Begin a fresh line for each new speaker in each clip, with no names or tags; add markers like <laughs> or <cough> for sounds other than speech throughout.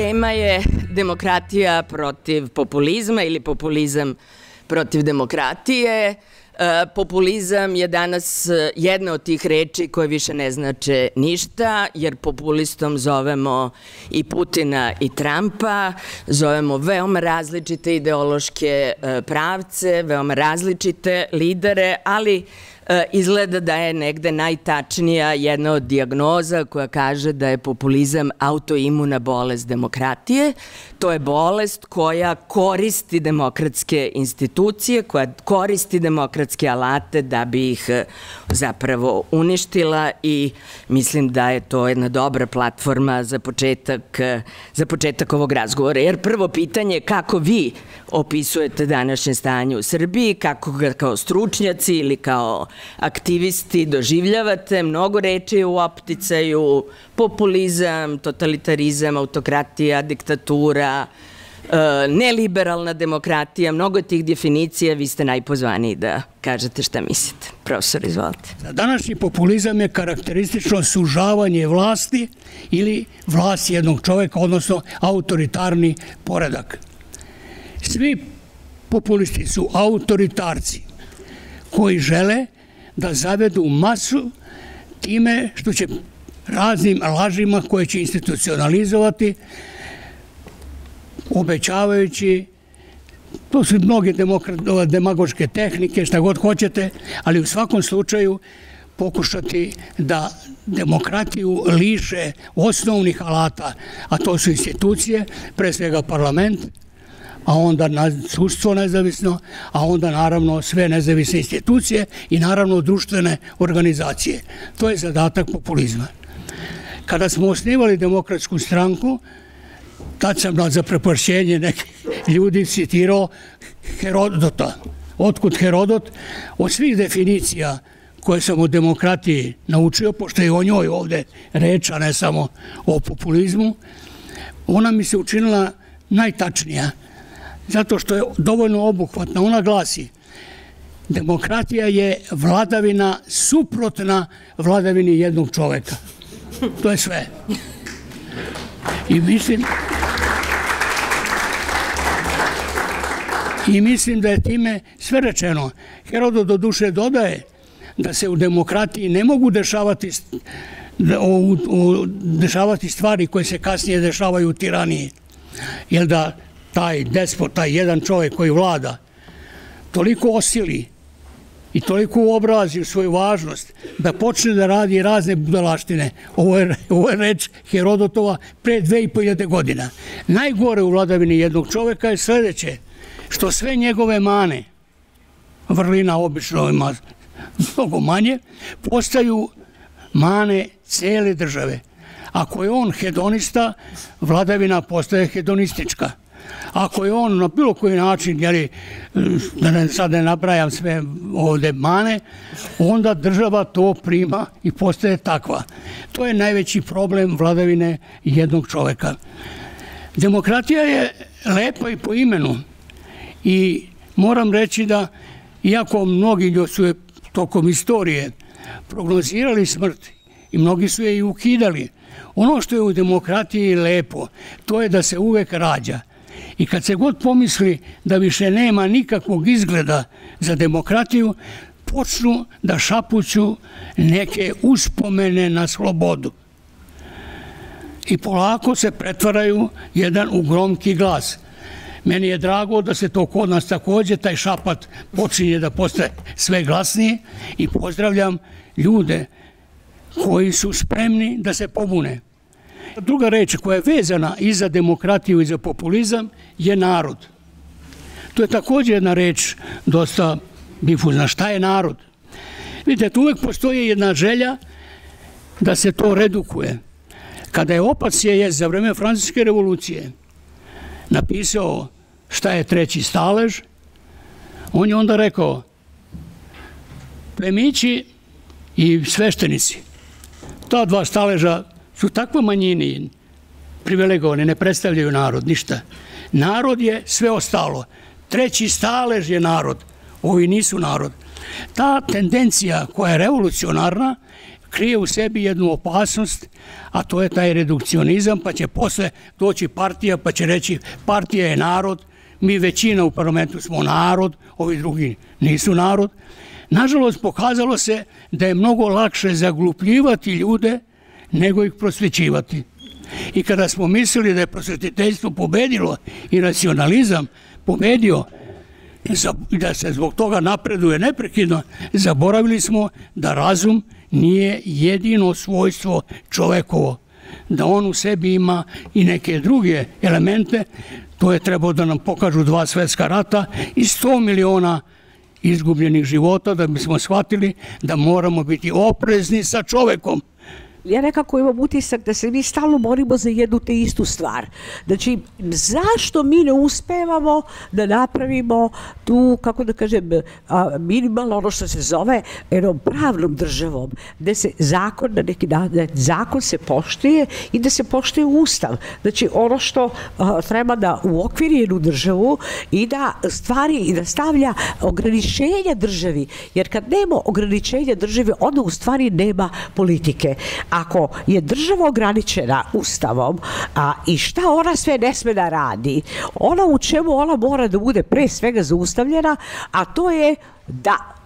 Tema je demokratija protiv populizma ili populizam protiv demokratije. E, populizam je danas e, jedna od tih reči koje više ne znače ništa, jer populistom zovemo i Putina i Trumpa, zovemo veoma različite ideološke e, pravce, veoma različite lidere, ali izgleda da je negde najtačnija jedna od diagnoza koja kaže da je populizam autoimuna bolest demokratije. To je bolest koja koristi demokratske institucije, koja koristi demokratske alate da bi ih e, zapravo uništila i mislim da je to jedna dobra platforma za početak, e, za početak ovog razgovora. Jer prvo pitanje je kako vi opisujete današnje stanje u Srbiji, kako ga kao stručnjaci ili kao aktivisti doživljavate, mnogo reči u opticaju, populizam, totalitarizam, autokratija, diktatura, e, neliberalna demokratija, mnogo tih definicija, vi ste najpozvaniji da kažete šta mislite. Profesor, izvolite.
Današnji populizam je karakteristično sužavanje vlasti ili vlast jednog čoveka, odnosno autoritarni poredak. Svi populisti su autoritarci koji žele da zavedu masu time što će raznim lažima koje će institucionalizovati, obećavajući To su mnoge demagoške tehnike, šta god hoćete, ali u svakom slučaju pokušati da demokratiju liše osnovnih alata, a to su institucije, pre svega parlament, a onda na sudstvo nezavisno, a onda naravno sve nezavisne institucije i naravno društvene organizacije. To je zadatak populizma. Kada smo osnivali demokratsku stranku, tad sam za prepršenje nekih ljudi citirao Herodota. Otkud Herodot? Od svih definicija koje sam o demokratiji naučio, pošto je o njoj ovde reč, a ne samo o populizmu, ona mi se učinila najtačnija zato što je dovoljno obuhvatna. Ona glasi, demokratija je vladavina suprotna vladavini jednog čoveka. To je sve. I mislim... I mislim da je time sve rečeno. Herodot do duše dodaje da se u demokratiji ne mogu dešavati o, dešavati stvari koje se kasnije dešavaju u tiraniji. Jer da taj despot, taj jedan čovjek koji vlada, toliko osili i toliko uobrazi u svoju važnost da počne da radi razne budalaštine. Ovo je, ovo je reč Herodotova pre 2500 godina. Najgore u vladavini jednog čoveka je sledeće, što sve njegove mane, vrlina obično ima mnogo manje, postaju mane cele države. Ako je on hedonista, vladavina postaje hedonistička. Ako je on na bilo koji način, jeli, da ne, sad ne nabrajam sve ovde mane, onda država to prima i postaje takva. To je najveći problem vladavine jednog čoveka. Demokratija je lepa i po imenu i moram reći da iako mnogi su je tokom istorije prognozirali smrt i mnogi su je i ukidali, ono što je u demokratiji lepo, to je da se uvek rađa I kad se god pomisli da više nema nikakvog izgleda za demokratiju, počnu da šapuću neke uspomene na slobodu. I polako se pretvaraju jedan u gromki glas. Meni je drago da se to kod nas takođe, taj šapat počinje da postaje sve glasniji i pozdravljam ljude koji su spremni da se pobune. Druga reč koja je vezana i za demokratiju i za populizam je narod. To je takođe jedna reč dosta difuzna. Šta je narod? Vidite, tu uvek postoji jedna želja da se to redukuje. Kada je Opac je za vreme Francuske revolucije napisao šta je treći stalež, on je onda rekao plemići i sveštenici. Ta dva staleža su takvo manjini privilegovane, ne predstavljaju narod, ništa. Narod je sve ostalo. Treći stalež je narod. Ovi nisu narod. Ta tendencija koja je revolucionarna, krije u sebi jednu opasnost, a to je taj redukcionizam, pa će posle doći partija, pa će reći partija je narod, mi većina u parlamentu smo narod, ovi drugi nisu narod. Nažalost, pokazalo se da je mnogo lakše zaglupljivati ljude nego ih prosvećivati. I kada smo mislili da je prosvetiteljstvo pobedilo i racionalizam pobedio, da se zbog toga napreduje neprekidno, zaboravili smo da razum nije jedino svojstvo čovekovo, da on u sebi ima i neke druge elemente, to je trebao da nam pokažu dva svetska rata i 100 miliona izgubljenih života da bismo shvatili da moramo biti oprezni sa čovekom
ja nekako imam utisak da se mi stalno borimo za jednu te istu stvar. Znači, zašto mi ne uspevamo da napravimo tu, kako da kažem, minimalno ono što se zove jednom pravnom državom, gde se zakon na neki da, da zakon se poštuje i da se poštuje ustav. Znači, ono što treba da uokviri jednu državu i da stvari i da stavlja ograničenja državi, jer kad nema ograničenja državi, onda u stvari nema politike ako je država ograničena ustavom a, i šta ona sve ne sme da radi, ona u čemu ona mora da bude pre svega zaustavljena, a to je da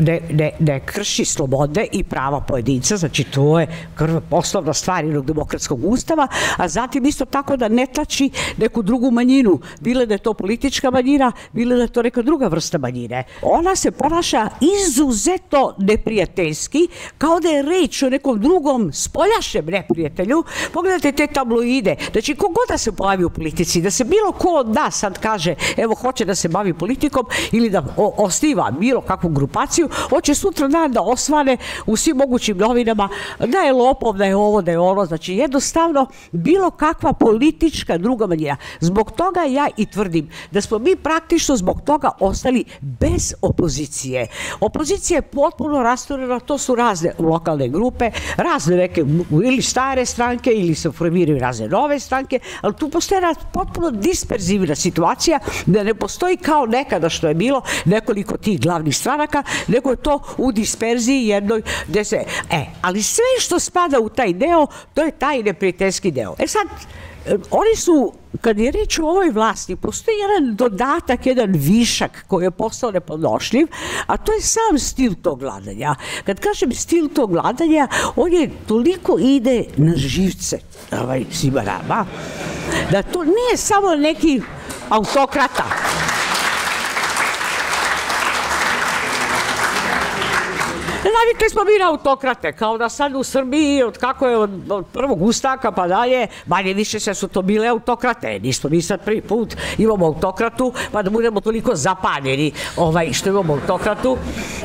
ne, ne, ne krši slobode i prava pojedinca, znači to je krva poslovna stvar jednog demokratskog ustava, a zatim isto tako da ne tlači neku drugu manjinu, bile da je to politička manjina, bile da je to neka druga vrsta manjine. Ona se ponaša izuzetno neprijateljski, kao da je reč o nekom drugom spoljašem neprijatelju. Pogledajte te tabloide, znači kogod da se pojavi u politici, da se bilo ko od nas sad kaže, evo hoće da se bavi politikom ili da osniva bilo kakvu grupu grupaciju, hoće sutra dan da osvane u svim mogućim novinama da je lopov, da je ovo, da je ono. Znači jednostavno bilo kakva politička druga manjina. Zbog toga ja i tvrdim da smo mi praktično zbog toga ostali bez opozicije. Opozicija je potpuno rasturena, to su razne lokalne grupe, razne neke ili stare stranke ili se formiraju razne nove stranke, ali tu postoje potpuno disperzivna situacija da ne postoji kao nekada što je bilo nekoliko tih glavnih stranaka stranaka, nego je to u disperziji jednoj gde se... E, ali sve što spada u taj deo, to je taj neprijateljski deo. E sad, oni su, kad je reč o ovoj vlasti, postoji jedan dodatak, jedan višak koji je postao nepodnošljiv, a to je sam stil tog vladanja. Kad kažem stil tog vladanja, on je toliko ide na živce ovaj, svima nama, da to nije samo neki autokrata, Navikli smo mi na autokrate, kao da sad u Srbiji, od kako je od, prvog ustaka pa dalje, manje više sve su to bile autokrate. Nismo mi sad prvi put imamo autokratu, pa da budemo toliko zapanjeni ovaj, što imamo autokratu,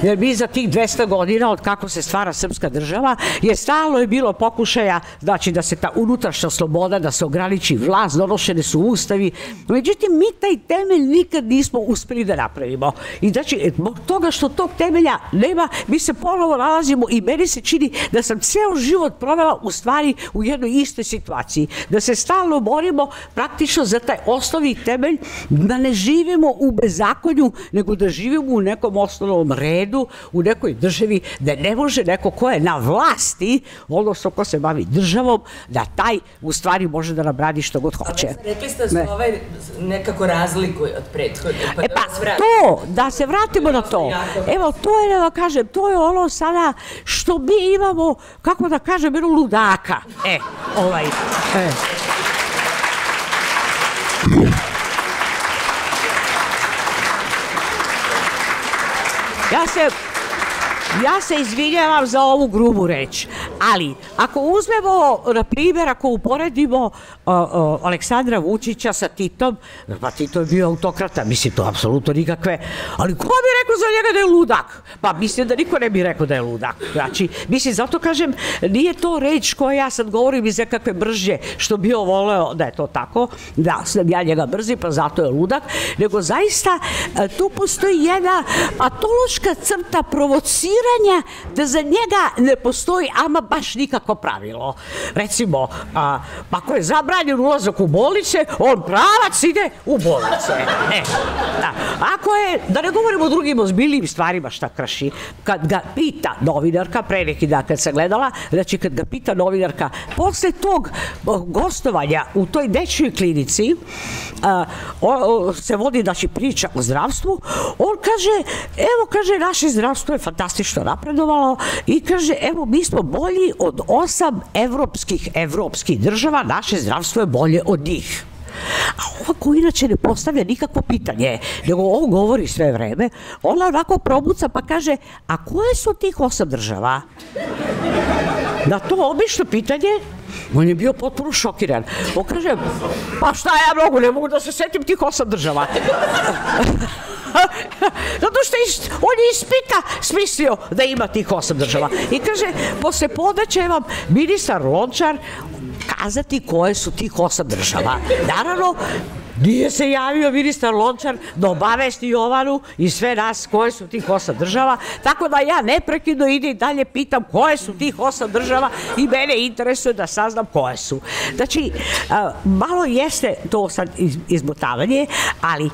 jer mi za tih 200 godina od kako se stvara srpska država, je stalno je bilo pokušaja, znači da se ta unutrašnja sloboda, da se ograniči vlast, donošene su ustavi. Međutim, mi taj temelj nikad nismo uspeli da napravimo. I znači, zbog toga što tog temelja nema, mi se ponovo nalazimo i meni se čini da sam ceo život provela u stvari u jednoj istoj situaciji. Da se stalno borimo praktično za taj osnovni temelj, da ne živimo u bezakonju, nego da živimo u nekom osnovnom redu, u nekoj državi, da ne može neko ko je na vlasti, odnosno ko se bavi državom, da taj u stvari može da nam radi što god hoće. Ali
rekli ste da se ovaj nekako razlikuje od prethodnih.
Pa, e da pa, to, da se vratimo na to. Evo, to je, da kažem, to je ono ono sada što mi imamo, kako da kažem, jednu ludaka. E, ovaj, e. Ja se Ja se izvinjavam za ovu grubu reč, ali ako uzmemo, na primjer, ako uporedimo o, o, Aleksandra Vučića sa Titom, pa Tito je bio autokrata, mislim, to apsolutno nikakve, ali ko bi rekao za njega da je ludak? Pa mislim da niko ne bi rekao da je ludak. Znači, mislim, zato kažem, nije to reč koja ja sad govorim iz nekakve brže, što bi on voleo da je to tako, da sam ja njega brzi, pa zato je ludak, nego zaista e, tu postoji jedna patološka crta provociranja testiranja da za njega ne postoji ama baš nikako pravilo. Recimo, a, ako je zabranjen ulazak u bolnice, on pravac ide u bolnice. E, da. Ako je, da ne govorimo o drugim ozbiljnim stvarima šta kraši, kad ga pita novinarka, pre neki dan kad sam gledala, znači kad ga pita novinarka, posle tog gostovanja u toj dečjoj klinici, a, o, o, se vodi znači priča o zdravstvu, on kaže, evo kaže, naše zdravstvo je fantastično napredovalo i kaže, evo mi smo bolji od osam evropskih evropskih država, naše zdravstvo je bolje od njih. A ova ko inače ne postavlja nikakvo pitanje, nego on govori sve vreme, ona onako probuca pa kaže, a koje su tih osam država? Na to obično pitanje, on je bio potpuno šokiran. On kaže, pa šta ja mogu, ne mogu da se setim tih osam država. <laughs> Zato što is, on je iz pita smislio da ima tih osam država. I kaže, posle poda će vam ministar Lončar kazati koje su tih osam država. Naravno, Nije se javio ministar Lončar da obavesti Jovanu i sve nas koje su tih osam država, tako da ja neprekidno ide i dalje pitam koje su tih osam država i mene interesuje da saznam koje su. Znači, malo jeste to sad izmotavanje, ali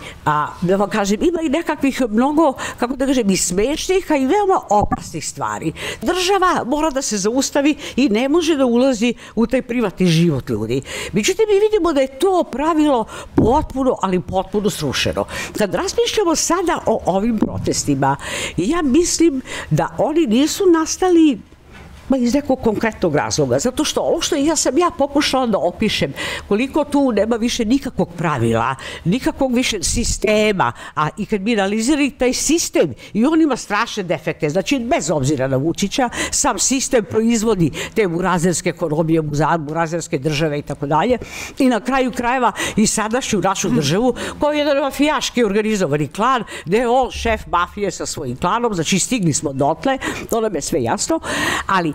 da vam kažem, ima i nekakvih mnogo, kako da kažem, i smešnih, a i veoma opasnih stvari. Država mora da se zaustavi i ne može da ulazi u taj privatni život ljudi. Međutim, mi vidimo da je to pravilo po potpuno, ali potpuno srušeno. Kad razmišljamo sada o ovim protestima, ja mislim da oni nisu nastali Ma iz nekog konkretnog razloga, zato što ovo što ja sam ja pokušala da opišem, koliko tu nema više nikakvog pravila, nikakvog više sistema, a i kad bi analizirali taj sistem i on ima strašne defekte, znači bez obzira na Vučića, sam sistem proizvodi te burazerske ekonomije, burazerske države i tako dalje. I na kraju krajeva i sadašnju našu državu koja je jedan mafijaški organizovani klan gde je on šef mafije sa svojim klanom, znači stigli smo dotle, to nam je sve jasno, ali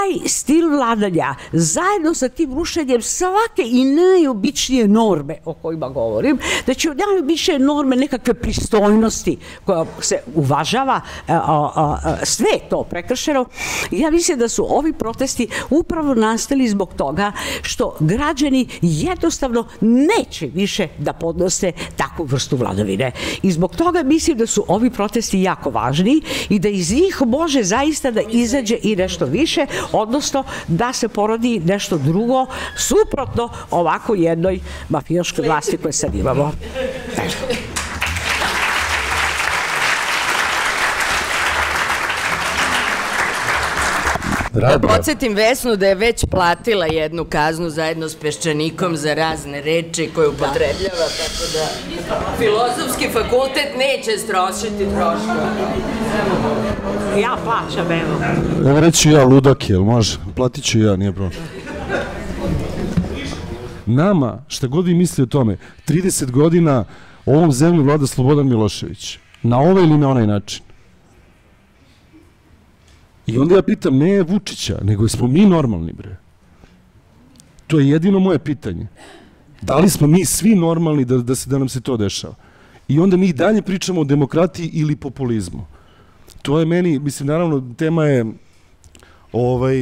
taj stil vladanja zajedno sa tim rušenjem svake i najobičnije norme o kojima govorim, da će najobičnije norme nekakve pristojnosti koja se uvažava, a, a, a, sve to prekršeno. Ja mislim da su ovi protesti upravo nastali zbog toga što građani jednostavno neće više da podnose takvu vrstu vladavine. I zbog toga mislim da su ovi protesti jako važni i da iz njih može zaista da izađe i nešto više, odnosno da se porodi nešto drugo suprotno ovako jednoj mafijaškoj vlasti koje sad imamo.
Da podsjetim Vesnu da je već platila jednu kaznu zajedno s Peščanikom za razne reči koje upotrebljava, tako da filozofski fakultet neće strošiti troškove.
Ja plaćam, evo.
Evo reći ja ludak, jel može? Platit ću ja, nije problem. Nama, šta god vi misli o tome, 30 godina ovom zemlju vlada Slobodan Milošević. Na ovaj ili na onaj način. I onda ja pitam, ne Vučića, nego smo mi normalni, bre. To je jedino moje pitanje. Da li smo mi svi normalni da, da, se, da nam se to dešava? I onda mi dalje pričamo o demokratiji ili populizmu. To je meni, mislim, naravno, tema je ovaj,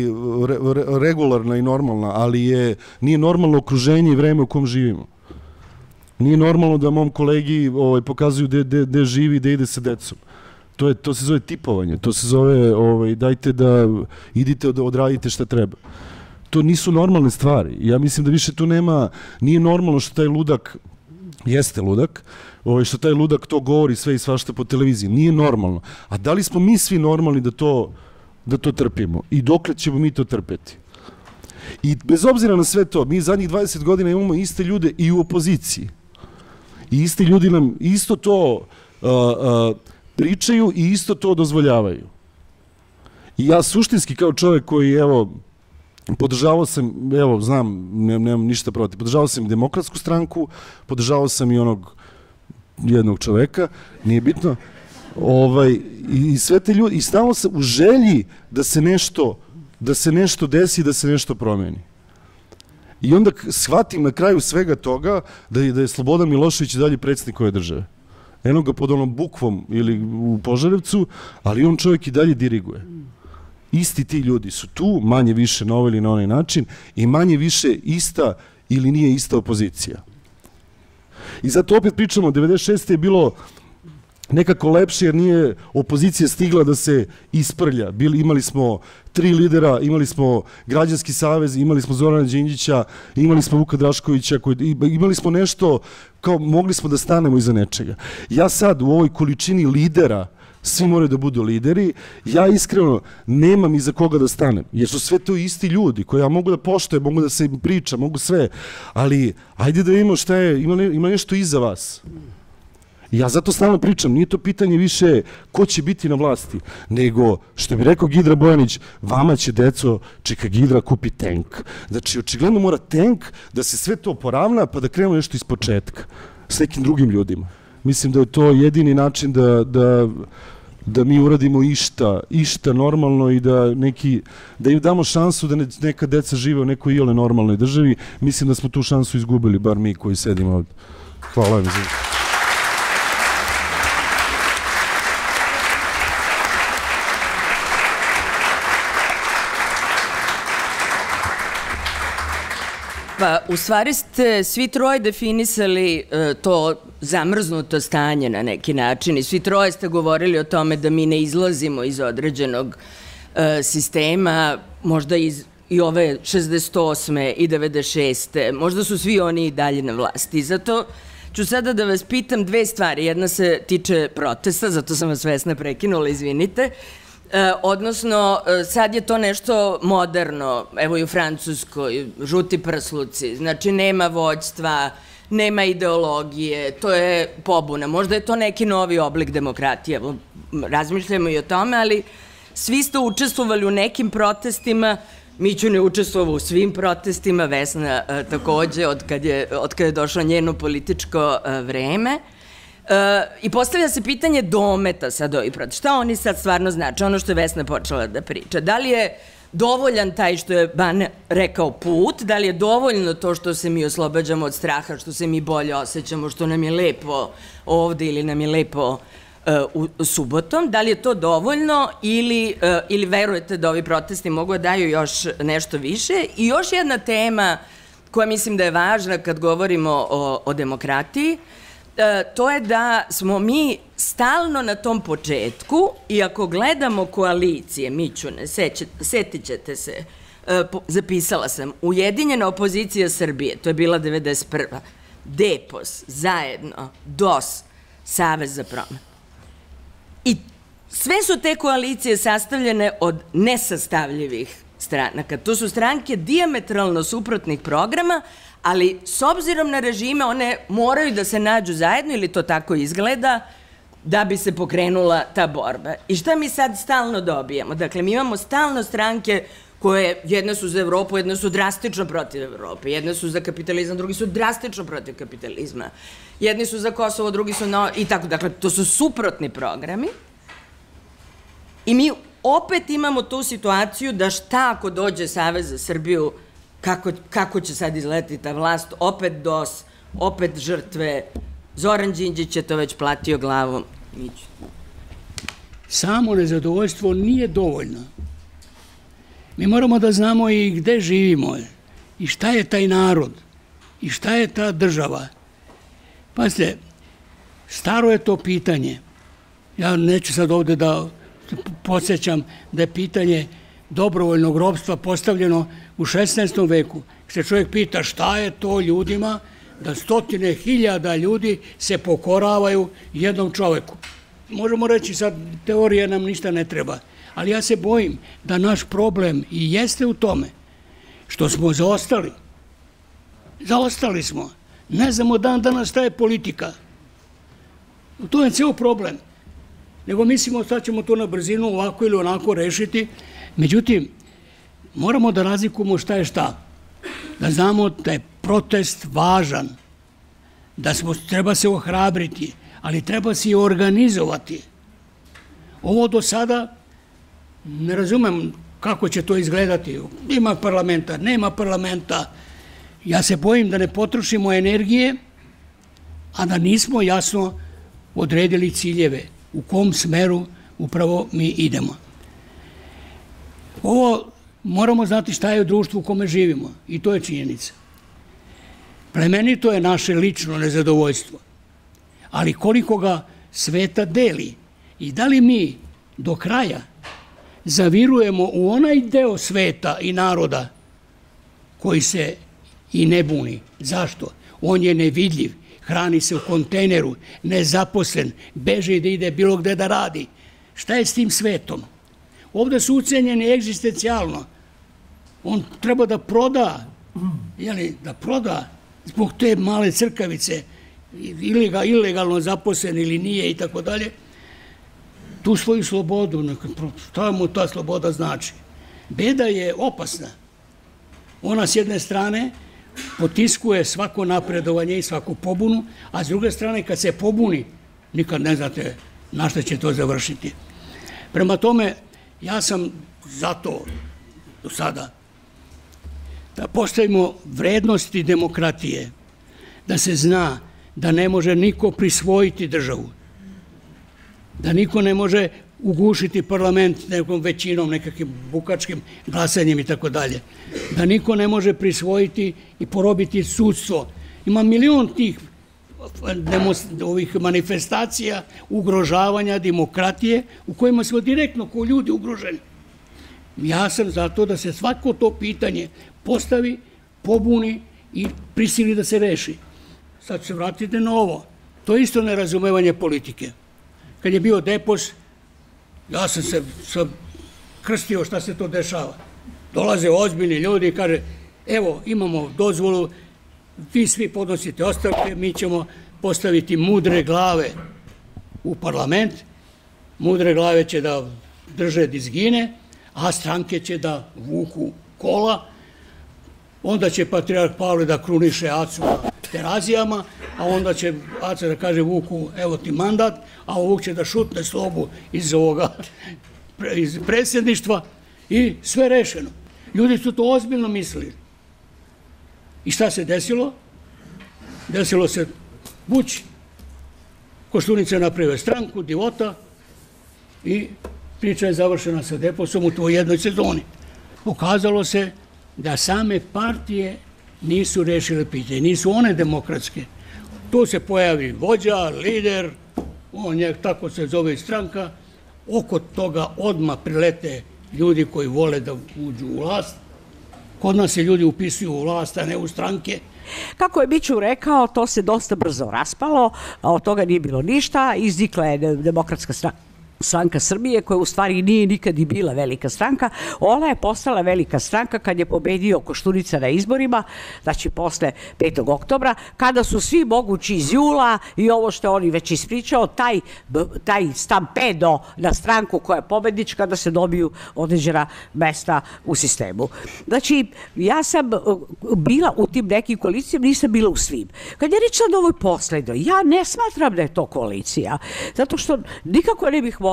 re, re, regularna i normalna, ali je, nije normalno okruženje i vreme u kom živimo. Nije normalno da mom kolegi ovaj, pokazuju gde živi, gde ide sa decom to, je, to se zove tipovanje, to se zove ovaj, dajte da idite da odradite šta treba. To nisu normalne stvari. Ja mislim da više tu nema, nije normalno što taj ludak, jeste ludak, ovaj, što taj ludak to govori sve i svašta po televiziji. Nije normalno. A da li smo mi svi normalni da to, da to trpimo? I dokle ćemo mi to trpeti? I bez obzira na sve to, mi zadnjih 20 godina imamo iste ljude i u opoziciji. I isti ljudi nam isto to uh, uh, pričaju i isto to dozvoljavaju. I ja suštinski kao čovek koji, evo, podržavao sam, evo, znam, nemam, nemam ništa protiv, podržavao sam i demokratsku stranku, podržavao sam i onog jednog čoveka, nije bitno, ovaj, i sve te ljudi, i stalo sam u želji da se nešto, da se nešto desi, da se nešto promeni. I onda shvatim na kraju svega toga da je, da je Slobodan Milošević dalje predsednik ove države. Eno ga pod onom bukvom ili u Požarevcu, ali on čovjek i dalje diriguje. isti ti ljudi su tu, manje više na ovaj ili na onaj način i manje više ista ili nije ista opozicija. I zato opet pričamo, 96. je bilo nekako lepše jer nije opozicija stigla da se isprlja. Bili, imali smo tri lidera, imali smo Građanski savez, imali smo Zorana Đinđića, imali smo Vuka Draškovića, koji, imali smo nešto, kao mogli smo da stanemo iza nečega. Ja sad u ovoj količini lidera, svi moraju da budu lideri, ja iskreno nemam iza koga da stanem, jer su sve to isti ljudi koje ja mogu da poštojem, mogu da se priča, mogu sve, ali ajde da vidimo šta je, ima, ima nešto iza vas. Ja zato stalno pričam, nije to pitanje više ko će biti na vlasti, nego, što bi rekao Gidra Bojanić, vama će deco, čeka Gidra kupi tank. Znači, očigledno mora tank da se sve to poravna, pa da krenemo nešto iz početka, s nekim drugim ljudima. Mislim da je to jedini način da, da, da mi uradimo išta, išta normalno i da neki, da im damo šansu da neka deca žive u nekoj iole normalnoj državi. Mislim da smo tu šansu izgubili, bar mi koji sedimo ovde. Hvala vam
Pa, u stvari ste svi troje definisali uh, to zamrznuto stanje na neki način i svi troje ste govorili o tome da mi ne izlazimo iz određenog uh, sistema, možda iz i ove 68. i 96. Možda su svi oni i dalje na vlasti. Zato ću sada da vas pitam dve stvari. Jedna se tiče protesta, zato sam vas vesna prekinula, izvinite. E, odnosno, e, sad je to nešto moderno, evo i u Francuskoj, žuti prsluci, znači nema vođstva, nema ideologije, to je pobuna. Možda je to neki novi oblik demokratije, razmišljamo i o tome, ali svi ste učestvovali u nekim protestima, Miću ne učestvovao u svim protestima, Vesna e, takođe, od kad je, od kad je došlo njeno političko vreme. E, I postavlja se pitanje dometa sad protesta. Šta oni sad stvarno znači? Ono što je Vesna počela da priča. Da li je dovoljan taj što je Ban rekao put, da li je dovoljno to što se mi oslobađamo od straha, što se mi bolje osjećamo, što nam je lepo ovde ili nam je lepo uh, u subotom, da li je to dovoljno ili, uh, ili verujete da ovi protesti mogu da daju još nešto više? I još jedna tema koja mislim da je važna kad govorimo o, o demokratiji, uh, E, to je da smo mi stalno na tom početku i ako gledamo koalicije, Mićune, setit ćete se, e, zapisala sam, Ujedinjena opozicija Srbije, to je bila 91. Depos, zajedno, DOS, Savez za promet. I sve su te koalicije sastavljene od nesastavljivih stranaka. To su stranke diametralno suprotnih programa, ali s obzirom na režime one moraju da se nađu zajedno ili to tako izgleda da bi se pokrenula ta borba. I šta mi sad stalno dobijamo? Dakle, mi imamo stalno stranke koje jedne su za Evropu, jedne su drastično protiv Evrope, jedne su za kapitalizam, drugi su drastično protiv kapitalizma. Jedni su za Kosovo, drugi su na... i tako. Dakle, to su suprotni programi. I mi opet imamo tu situaciju da šta ako dođe Savez za Srbiju kako, kako će sad izletiti ta vlast, opet DOS, opet žrtve, Zoran Đinđić je to već platio glavom. Miću.
Samo nezadovoljstvo nije dovoljno. Mi moramo da znamo i gde živimo i šta je taj narod i šta je ta država. Pazite, staro je to pitanje. Ja neću sad ovde da podsjećam da je pitanje dobrovoljnog robstva postavljeno u 16. veku. Se čovjek pita šta je to ljudima da stotine hiljada ljudi se pokoravaju jednom čoveku. Možemo reći sad, teorije nam ništa ne treba, ali ja se bojim da naš problem i jeste u tome što smo zaostali. Zaostali smo. Ne znamo dan danas šta je politika. To je ceo problem. Nego mislimo sad ćemo to na brzinu ovako ili onako rešiti, Međutim, moramo da razlikujemo šta je šta. Da znamo da je protest važan, da smo, treba se ohrabriti, ali treba se i organizovati. Ovo do sada, ne razumem kako će to izgledati. Ima parlamenta, nema parlamenta. Ja se bojim da ne potrošimo energije, a da nismo jasno odredili ciljeve u kom smeru upravo mi idemo. Ovo moramo znati šta je u društvu u kome živimo i to je činjenica. Plemenito je naše lično nezadovoljstvo, ali koliko ga sveta deli i da li mi do kraja zavirujemo u onaj deo sveta i naroda koji se i ne buni. Zašto? On je nevidljiv, hrani se u kontejneru, nezaposlen, beže da ide bilo gde da radi. Šta je s tim svetom? Ovde su ucenjeni egzistencijalno. On treba da proda, jeli, da proda zbog te male crkavice, ilega, ilegalno zaposlen ili nije i tako dalje, tu svoju slobodu, šta mu ta sloboda znači? Beda je opasna. Ona s jedne strane potiskuje svako napredovanje i svaku pobunu, a s druge strane kad se pobuni, nikad ne znate na šta će to završiti. Prema tome, ja sam zato do sada da postavimo vrednosti demokratije, da se zna da ne može niko prisvojiti državu, da niko ne može ugušiti parlament nekom većinom, nekakvim bukačkim glasanjem i tako dalje. Da niko ne može prisvojiti i porobiti sudstvo. Ima milion tih ovih manifestacija ugrožavanja demokratije u kojima smo direktno ko ljudi ugroženi. Ja sam za to da se svako to pitanje postavi, pobuni i prisili da se reši. Sad se vratite na ovo. To je isto nerazumevanje politike. Kad je bio depos, Ja sam se sam krstio šta se to dešava. Dolaze ozbiljni ljudi i kaže, evo, imamo dozvolu, vi svi podnosite ostavke, mi ćemo postaviti mudre glave u parlament, mudre glave će da drže dizgine, a stranke će da vuku kola, onda će patrijarh Pavle da kruniše Acu na terazijama, a onda će Aca da kaže Vuku, evo ti mandat, a Vuk će da šutne slobu iz ovoga, iz predsjedništva i sve rešeno. Ljudi su to ozbiljno mislili. I šta se desilo? Desilo se Vuć, Koštunica napravio stranku, divota i priča je završena sa deposom u tvoj jednoj sezoni. Pokazalo se da same partije nisu rešile pitanje, nisu one demokratske. Tu se pojavi vođa, lider, on je, tako se zove stranka, oko toga odma prilete ljudi koji vole da uđu u vlast. Kod nas se ljudi upisuju u vlast, a ne u stranke.
Kako je Biću rekao, to se dosta brzo raspalo, a od toga nije bilo ništa, iznikla je demokratska stranka stranka Srbije, koja u stvari nije nikad i bila velika stranka, ona je postala velika stranka kad je pobedio Koštunica na izborima, znači posle 5. oktobra, kada su svi mogući iz jula i ovo što oni već ispričao, taj, taj stampedo na stranku koja je pobednička da se dobiju određena mesta u sistemu. Znači, ja sam uh, bila u tim nekim koalicijama, nisam bila u svim. Kad je reč sad ovoj poslednoj, ja ne smatram da je to koalicija, zato što nikako ne bih mogla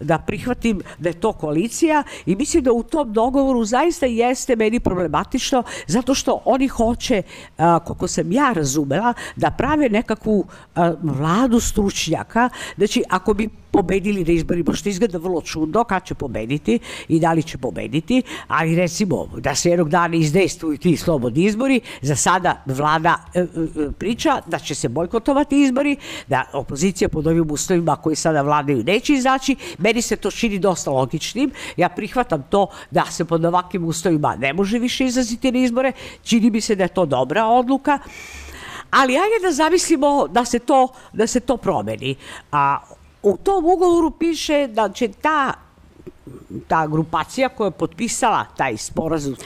da prihvatim da je to koalicija i mislim da u tom dogovoru zaista jeste meni problematično zato što oni hoće, koliko sam ja razumela, da prave nekakvu vladu stručnjaka. Znači, ako bi pobedili na izborima, što izgleda vrlo čudno, kad će pobediti i da li će pobediti, ali recimo da se jednog dana izdejstvuju ti slobodni izbori, za sada vlada e, e, priča da će se bojkotovati izbori, da opozicija pod ovim uslovima koji sada vladaju neće izaći, meni se to čini dosta logičnim, ja prihvatam to da se pod ovakvim uslovima ne može više izaziti na izbore, čini mi se da je to dobra odluka, ali ajde da zamislimo da se to, da se to promeni. A u tom ugovoru piše da će ta ta grupacija koja je potpisala taj sporazum,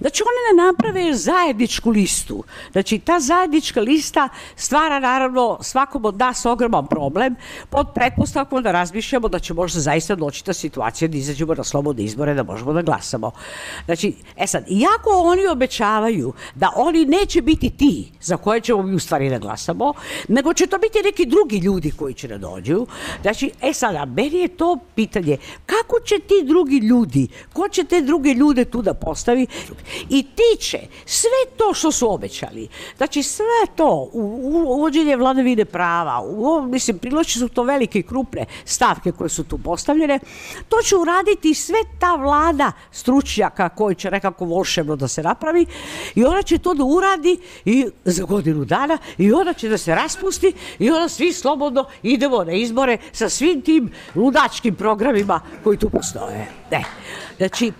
da će one da naprave zajedničku listu. Znači, ta zajednička lista stvara naravno svakom od nas ogroman problem pod pretpostavkom da razmišljamo da će možda zaista doći ta situacija da izađemo na slobodne izbore, da možemo da glasamo. Znači, e sad, iako oni obećavaju da oni neće biti ti za koje ćemo mi u stvari da glasamo, nego će to biti neki drugi ljudi koji će da dođu. Znači, e sad, a meni je to pitanje, kako će ti drugi drugi ljudi? Ko će te druge ljude tu da postavi? I ti će sve to što su obećali, znači sve to, uvođenje vladavine prava, u, mislim, priloči su to velike i krupne stavke koje su tu postavljene, to će uraditi sve ta vlada stručnjaka koji će nekako volšebno da se napravi i ona će to da uradi i za godinu dana i ona će da se raspusti i onda svi slobodno idemo na izbore sa svim tim ludačkim programima koji tu postoje. Ne. Znači,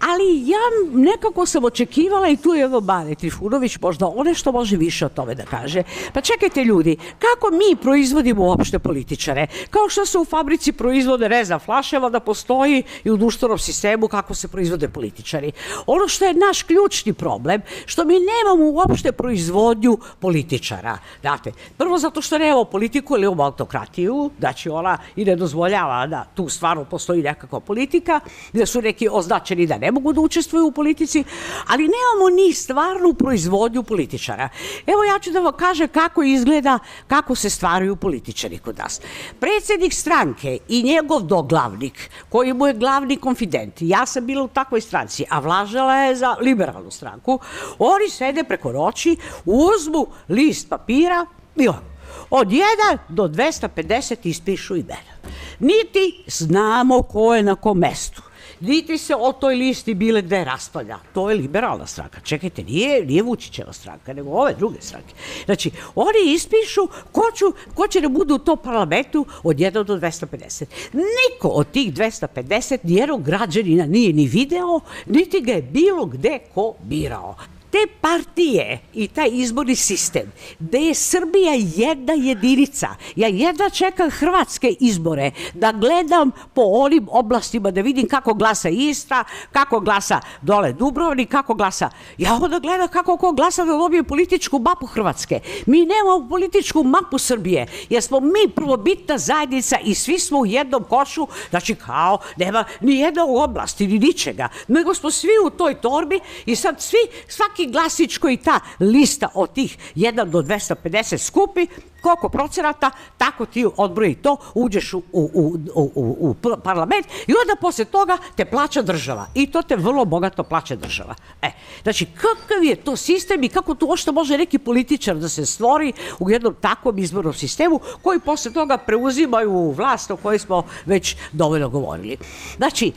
ali ja nekako sam očekivala i tu je evo Bane Trifunović možda one što može više o tome da kaže. Pa čekajte ljudi, kako mi proizvodimo uopšte političare? Kao što se u fabrici proizvode reza flaševa da postoji i u društvenom sistemu kako se proizvode političari. Ono što je naš ključni problem, što mi nemamo uopšte proizvodnju političara. Znate, prvo zato što nemamo politiku ili imamo autokratiju, da će ona i ne dozvoljava da tu stvarno postoji nekakva politika, gde su neki označeni da ne mogu da učestvuju u politici, ali nemamo ni stvarnu proizvodnju političara. Evo ja ću da vam kažem kako izgleda, kako se stvaraju političari kod nas. Predsednik stranke i njegov doglavnik, koji mu je glavni konfident, ja sam bila u takvoj stranci, a vlažala je za liberalnu stranku, oni sede preko noći, uzmu list papira i on, od 1 do 250 ispišu imena. Niti znamo ko je na kom mestu niti se o toj listi bile gde raspravlja. To je liberalna stranka. Čekajte, nije, nije Vučićeva stranka, nego ove druge stranke. Znači, oni ispišu ko, ću, ko će da budu u to parlamentu od 1 do 250. Niko od tih 250 nijednog građanina nije ni video, niti ga je bilo gde ko birao te partije i taj izborni sistem, gde je Srbija jedna jedinica, ja jedna čekam hrvatske izbore, da gledam po onim oblastima, da vidim kako glasa Istra, kako glasa dole Dubrovnik, kako glasa, ja onda gledam kako ko glasa da dobije političku mapu Hrvatske. Mi nemamo političku mapu Srbije, jer smo mi prvobitna zajednica i svi smo u jednom košu, znači kao nema ni jedna u oblasti, ni ničega, nego smo svi u toj torbi i sad svi, svaki svaki glasić koji ta lista od tih 1 do 250 skupi, koliko procenata, tako ti odbroji to, uđeš u, u, u, u, u parlament i onda posle toga te plaća država. I to te vrlo bogato plaća država. E, znači, kakav je to sistem i kako to ošto može neki političar da se stvori u jednom takvom izbornom sistemu koji posle toga preuzimaju vlast o kojoj smo već dovoljno govorili. Znači,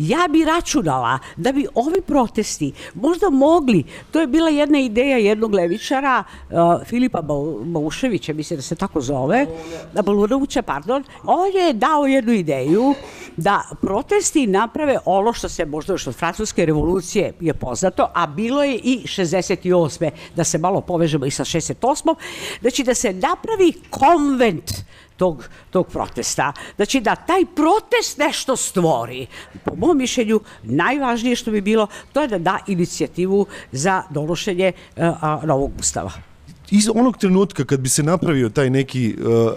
Ja bi računala da bi ovi protesti možda mogli, to je bila jedna ideja jednog levičara, uh, Filipa Bauševića, mislim da se tako zove, da Balunovića, pardon, on je dao jednu ideju da protesti naprave ono što se možda još od francuske revolucije je poznato, a bilo je i 68. da se malo povežemo i sa 68. Znači da se napravi konvent tog, tog protesta. Znači da taj protest nešto stvori. Po mom mišljenju, najvažnije što bi bilo, to je da da inicijativu za donošenje uh, novog ustava
iz onog trenutka kad bi se napravio taj neki uh, uh,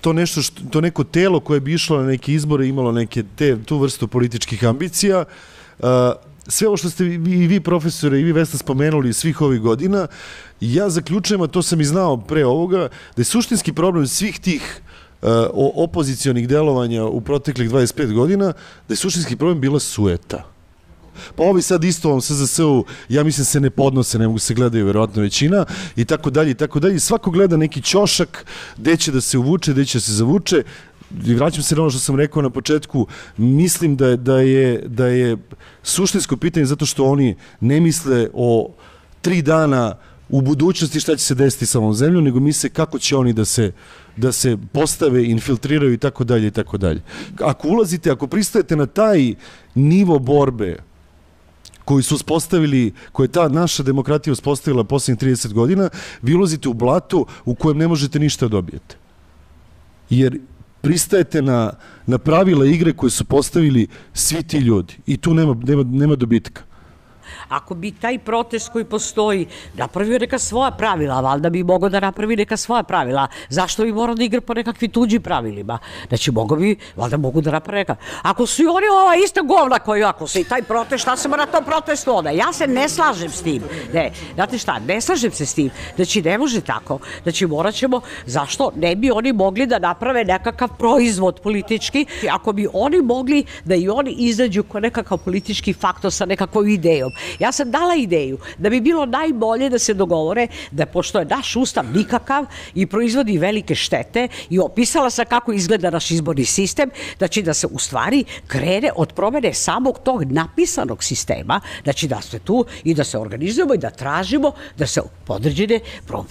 to nešto što, to neko telo koje bi išlo na neke izbore imalo neke te tu vrstu političkih ambicija uh, sve ovo što ste vi, i vi profesore i vi Vesna spomenuli svih ovih godina, ja zaključujem, a to sam i znao pre ovoga, da je suštinski problem svih tih uh, opozicionih delovanja u proteklih 25 godina, da je suštinski problem bila sueta. Pa ovi sad isto ovom SZS-u, ja mislim se ne podnose, ne mogu se gledaju verovatno većina i tako dalje i tako dalje. Svako gleda neki ćošak, gde će da se uvuče, gde će da se zavuče i vraćam se na ono što sam rekao na početku, mislim da da je, da je suštinsko pitanje zato što oni ne misle o tri dana u budućnosti šta će se desiti sa ovom zemljom, nego misle kako će oni da se da se postave, infiltriraju i tako dalje i tako dalje. Ako ulazite, ako pristajete na taj nivo borbe koji su uspostavili, koje je ta naša demokratija uspostavila poslednjih 30 godina, vi ulazite u blatu u kojem ne možete ništa dobijete. Jer pristajete na, na pravila igre koje su postavili svi ti ljudi i tu nema, nema, nema dobitka.
Ako bi taj protest koji postoji napravio neka svoja pravila, valjda bi mogao da napravi neka svoja pravila. Zašto bi morao da igra po nekakvim tuđim pravilima? Znači, mogo bi, valjda mogu da napravi neka. Ako su i oni ova ista govna koji ako se i taj protest, šta se na tom protestu onda? Ja se ne slažem s tim. Ne, znate šta, ne slažem se s tim. Znači, ne može tako. Znači, morat ćemo, zašto ne bi oni mogli da naprave nekakav proizvod politički, ako bi oni mogli da i oni izađu kao nekakav politički faktor sa nekakvom idejom. Ja sam dala ideju da bi bilo najbolje da se dogovore da pošto je naš ustav nikakav i proizvodi velike štete i opisala sam kako izgleda naš izborni sistem, znači da se u stvari krene od promene samog tog napisanog sistema, znači da se tu i da se organizujemo i da tražimo da se podređene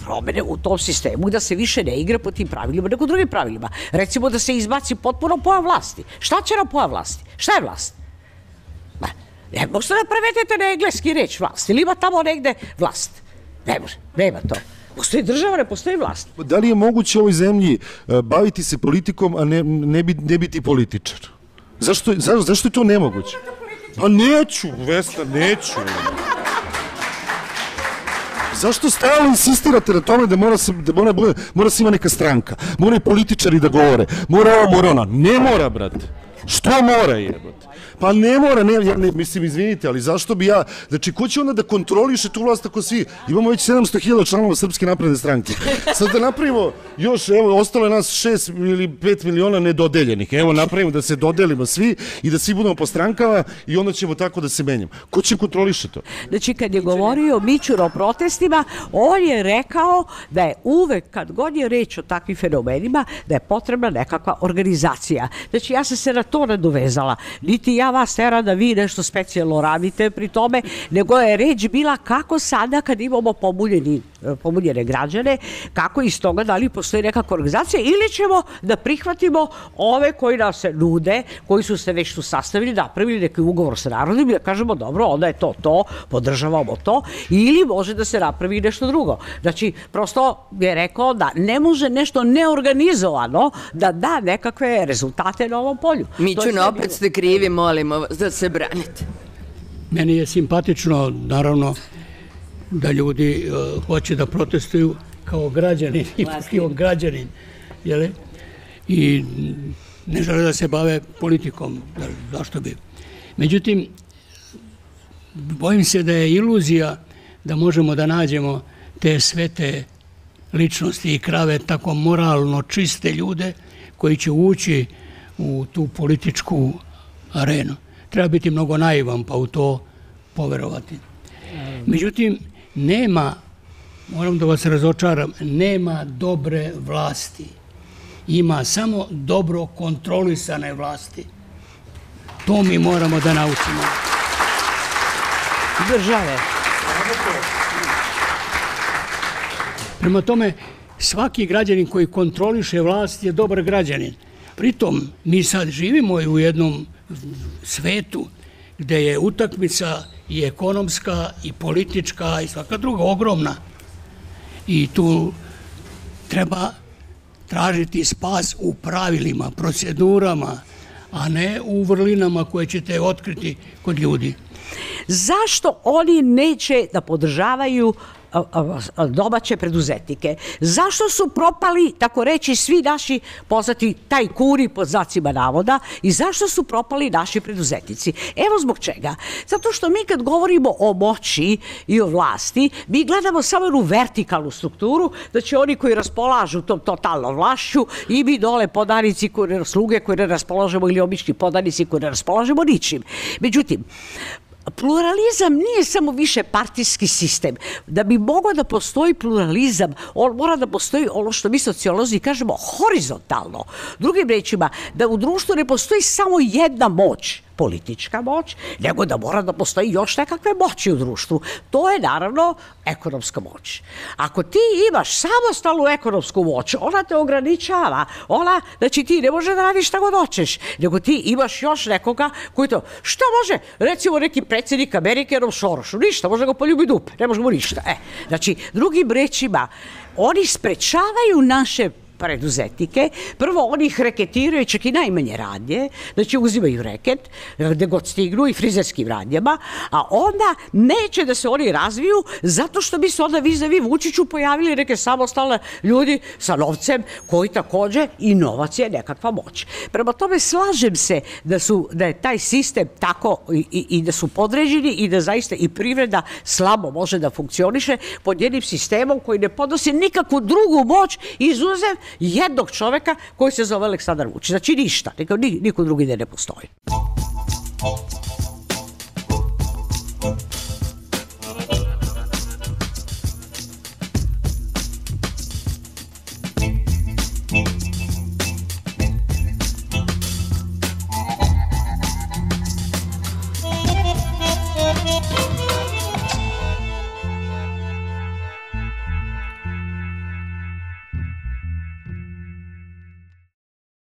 promene u tom sistemu, da se više ne igra po tim pravilima nego drugim pravilima. Recimo da se izbaci potpuno pojam vlasti. Šta će nam pojam vlasti? Šta je vlast? Ne možete da prevedete na engleski reč vlast. Ili ima tamo negde vlast? Ne može, nema to. Postoji država, ne postoji vlast.
Da li je moguće u ovoj zemlji uh, baviti se politikom, a ne, ne, bi, ne biti političar? Zašto, za, zašto je to nemoguće? Pa neću, Vesna, neću. Zašto stalno insistirate na tome da mora se, da mora, mora se ima neka stranka? Mora političari da govore. Mora ovo, mora ona. Ne mora, brate. Što mora jebote? Pa ne mora, ne, ja ne, mislim, izvinite, ali zašto bi ja, znači, ko će onda da kontroliše tu vlast ako svi, imamo već 700.000 članova Srpske napredne stranke. Sad da napravimo još, evo, ostalo je nas 6 ili 5 miliona nedodeljenih, evo, napravimo da se dodelimo svi i da svi budemo po strankama i onda ćemo tako da se menjamo. Ko će kontroliše to?
Znači, kad je govorio Mićur o protestima, on je rekao da je uvek, kad god je reč o takvim fenomenima, da je potrebna nekakva organizacija. Znači, ja sam se na to nadovezala. Niti ja vas tera da vi nešto specijalno radite pri tome, nego je reč bila kako sada kad imamo pomuljeni, pomuljene građane, kako iz toga da li postoji nekakva organizacija ili ćemo da prihvatimo ove koji nam se nude, koji su se već tu sastavili, napravili neki ugovor sa narodom i da kažemo dobro, onda je to to, podržavamo to, ili može da se napravi nešto drugo. Znači, prosto je rekao da ne može nešto neorganizovano da da nekakve rezultate na ovom polju.
Mićuna, opet ste krivi, molimo vas da se branite.
Meni je simpatično, naravno, da ljudi uh, hoće da protestuju kao građanin, <laughs> ipak i on građanin, jeli? I ne žele da se bave politikom, da, zašto bi. Međutim, bojim se da je iluzija da možemo da nađemo te svete ličnosti i krave tako moralno čiste ljude koji će ući u tu političku arenu. Treba biti mnogo naivan pa u to poverovati. Međutim, nema, moram da vas razočaram, nema dobre vlasti. Ima samo dobro kontrolisane vlasti. To mi moramo da naučimo.
Države.
Prema tome, svaki građanin koji kontroliše vlast je dobar građanin. Pritom, mi sad živimo u jednom svetu gde je utakmica i ekonomska i politička i svaka druga ogromna. I tu treba tražiti spas u pravilima, procedurama, a ne u vrlinama koje ćete otkriti kod ljudi.
Zašto oni neće da podržavaju domaće preduzetnike. Zašto su propali, tako reći, svi naši poznati tajkuri pod znacima navoda i zašto su propali naši preduzetnici? Evo zbog čega. Zato što mi kad govorimo o moći i o vlasti, mi gledamo samo jednu vertikalnu strukturu, da će oni koji raspolažu tom totalnom vlašću i mi dole podanici koje sluge koje ne raspolažemo ili obični podanici koje ne raspolažemo ničim. Međutim, pluralizam nije samo više partijski sistem. Da bi mogao da postoji pluralizam, on mora da postoji ono što mi sociolozi kažemo horizontalno. Drugim rečima, da u društvu ne postoji samo jedna moć, politička moć, nego da mora da postoji još nekakve moći u društvu. To je naravno ekonomska moć. Ako ti imaš samostalnu ekonomsku moć, ona te ograničava. Ona, znači ti ne može da radiš šta god hoćeš, nego ti imaš još nekoga koji to, šta može, recimo neki predsednik Amerike, Rom Sorošu, ništa, može ga poljubi dupe, ne može mu ništa. E, znači, drugim rečima, oni sprečavaju naše preduzetnike. Prvo, oni ih reketiraju čak i najmanje radnje, znači uzimaju reket, gde god stignu i frizerskim radnjama, a onda neće da se oni razviju zato što bi se onda vizavi Vučiću pojavili neke samostalne ljudi sa novcem koji takođe i novac je nekakva moć. Prema tome slažem se da su da je taj sistem tako i, i, i da su podređeni i da zaista i privreda slabo može da funkcioniše pod jednim sistemom koji ne podnosi nikakvu drugu moć izuzev jednog čoveka koji se zove Aleksandar Vučić. Znači ništa, niko, niko drugi da ne postoji.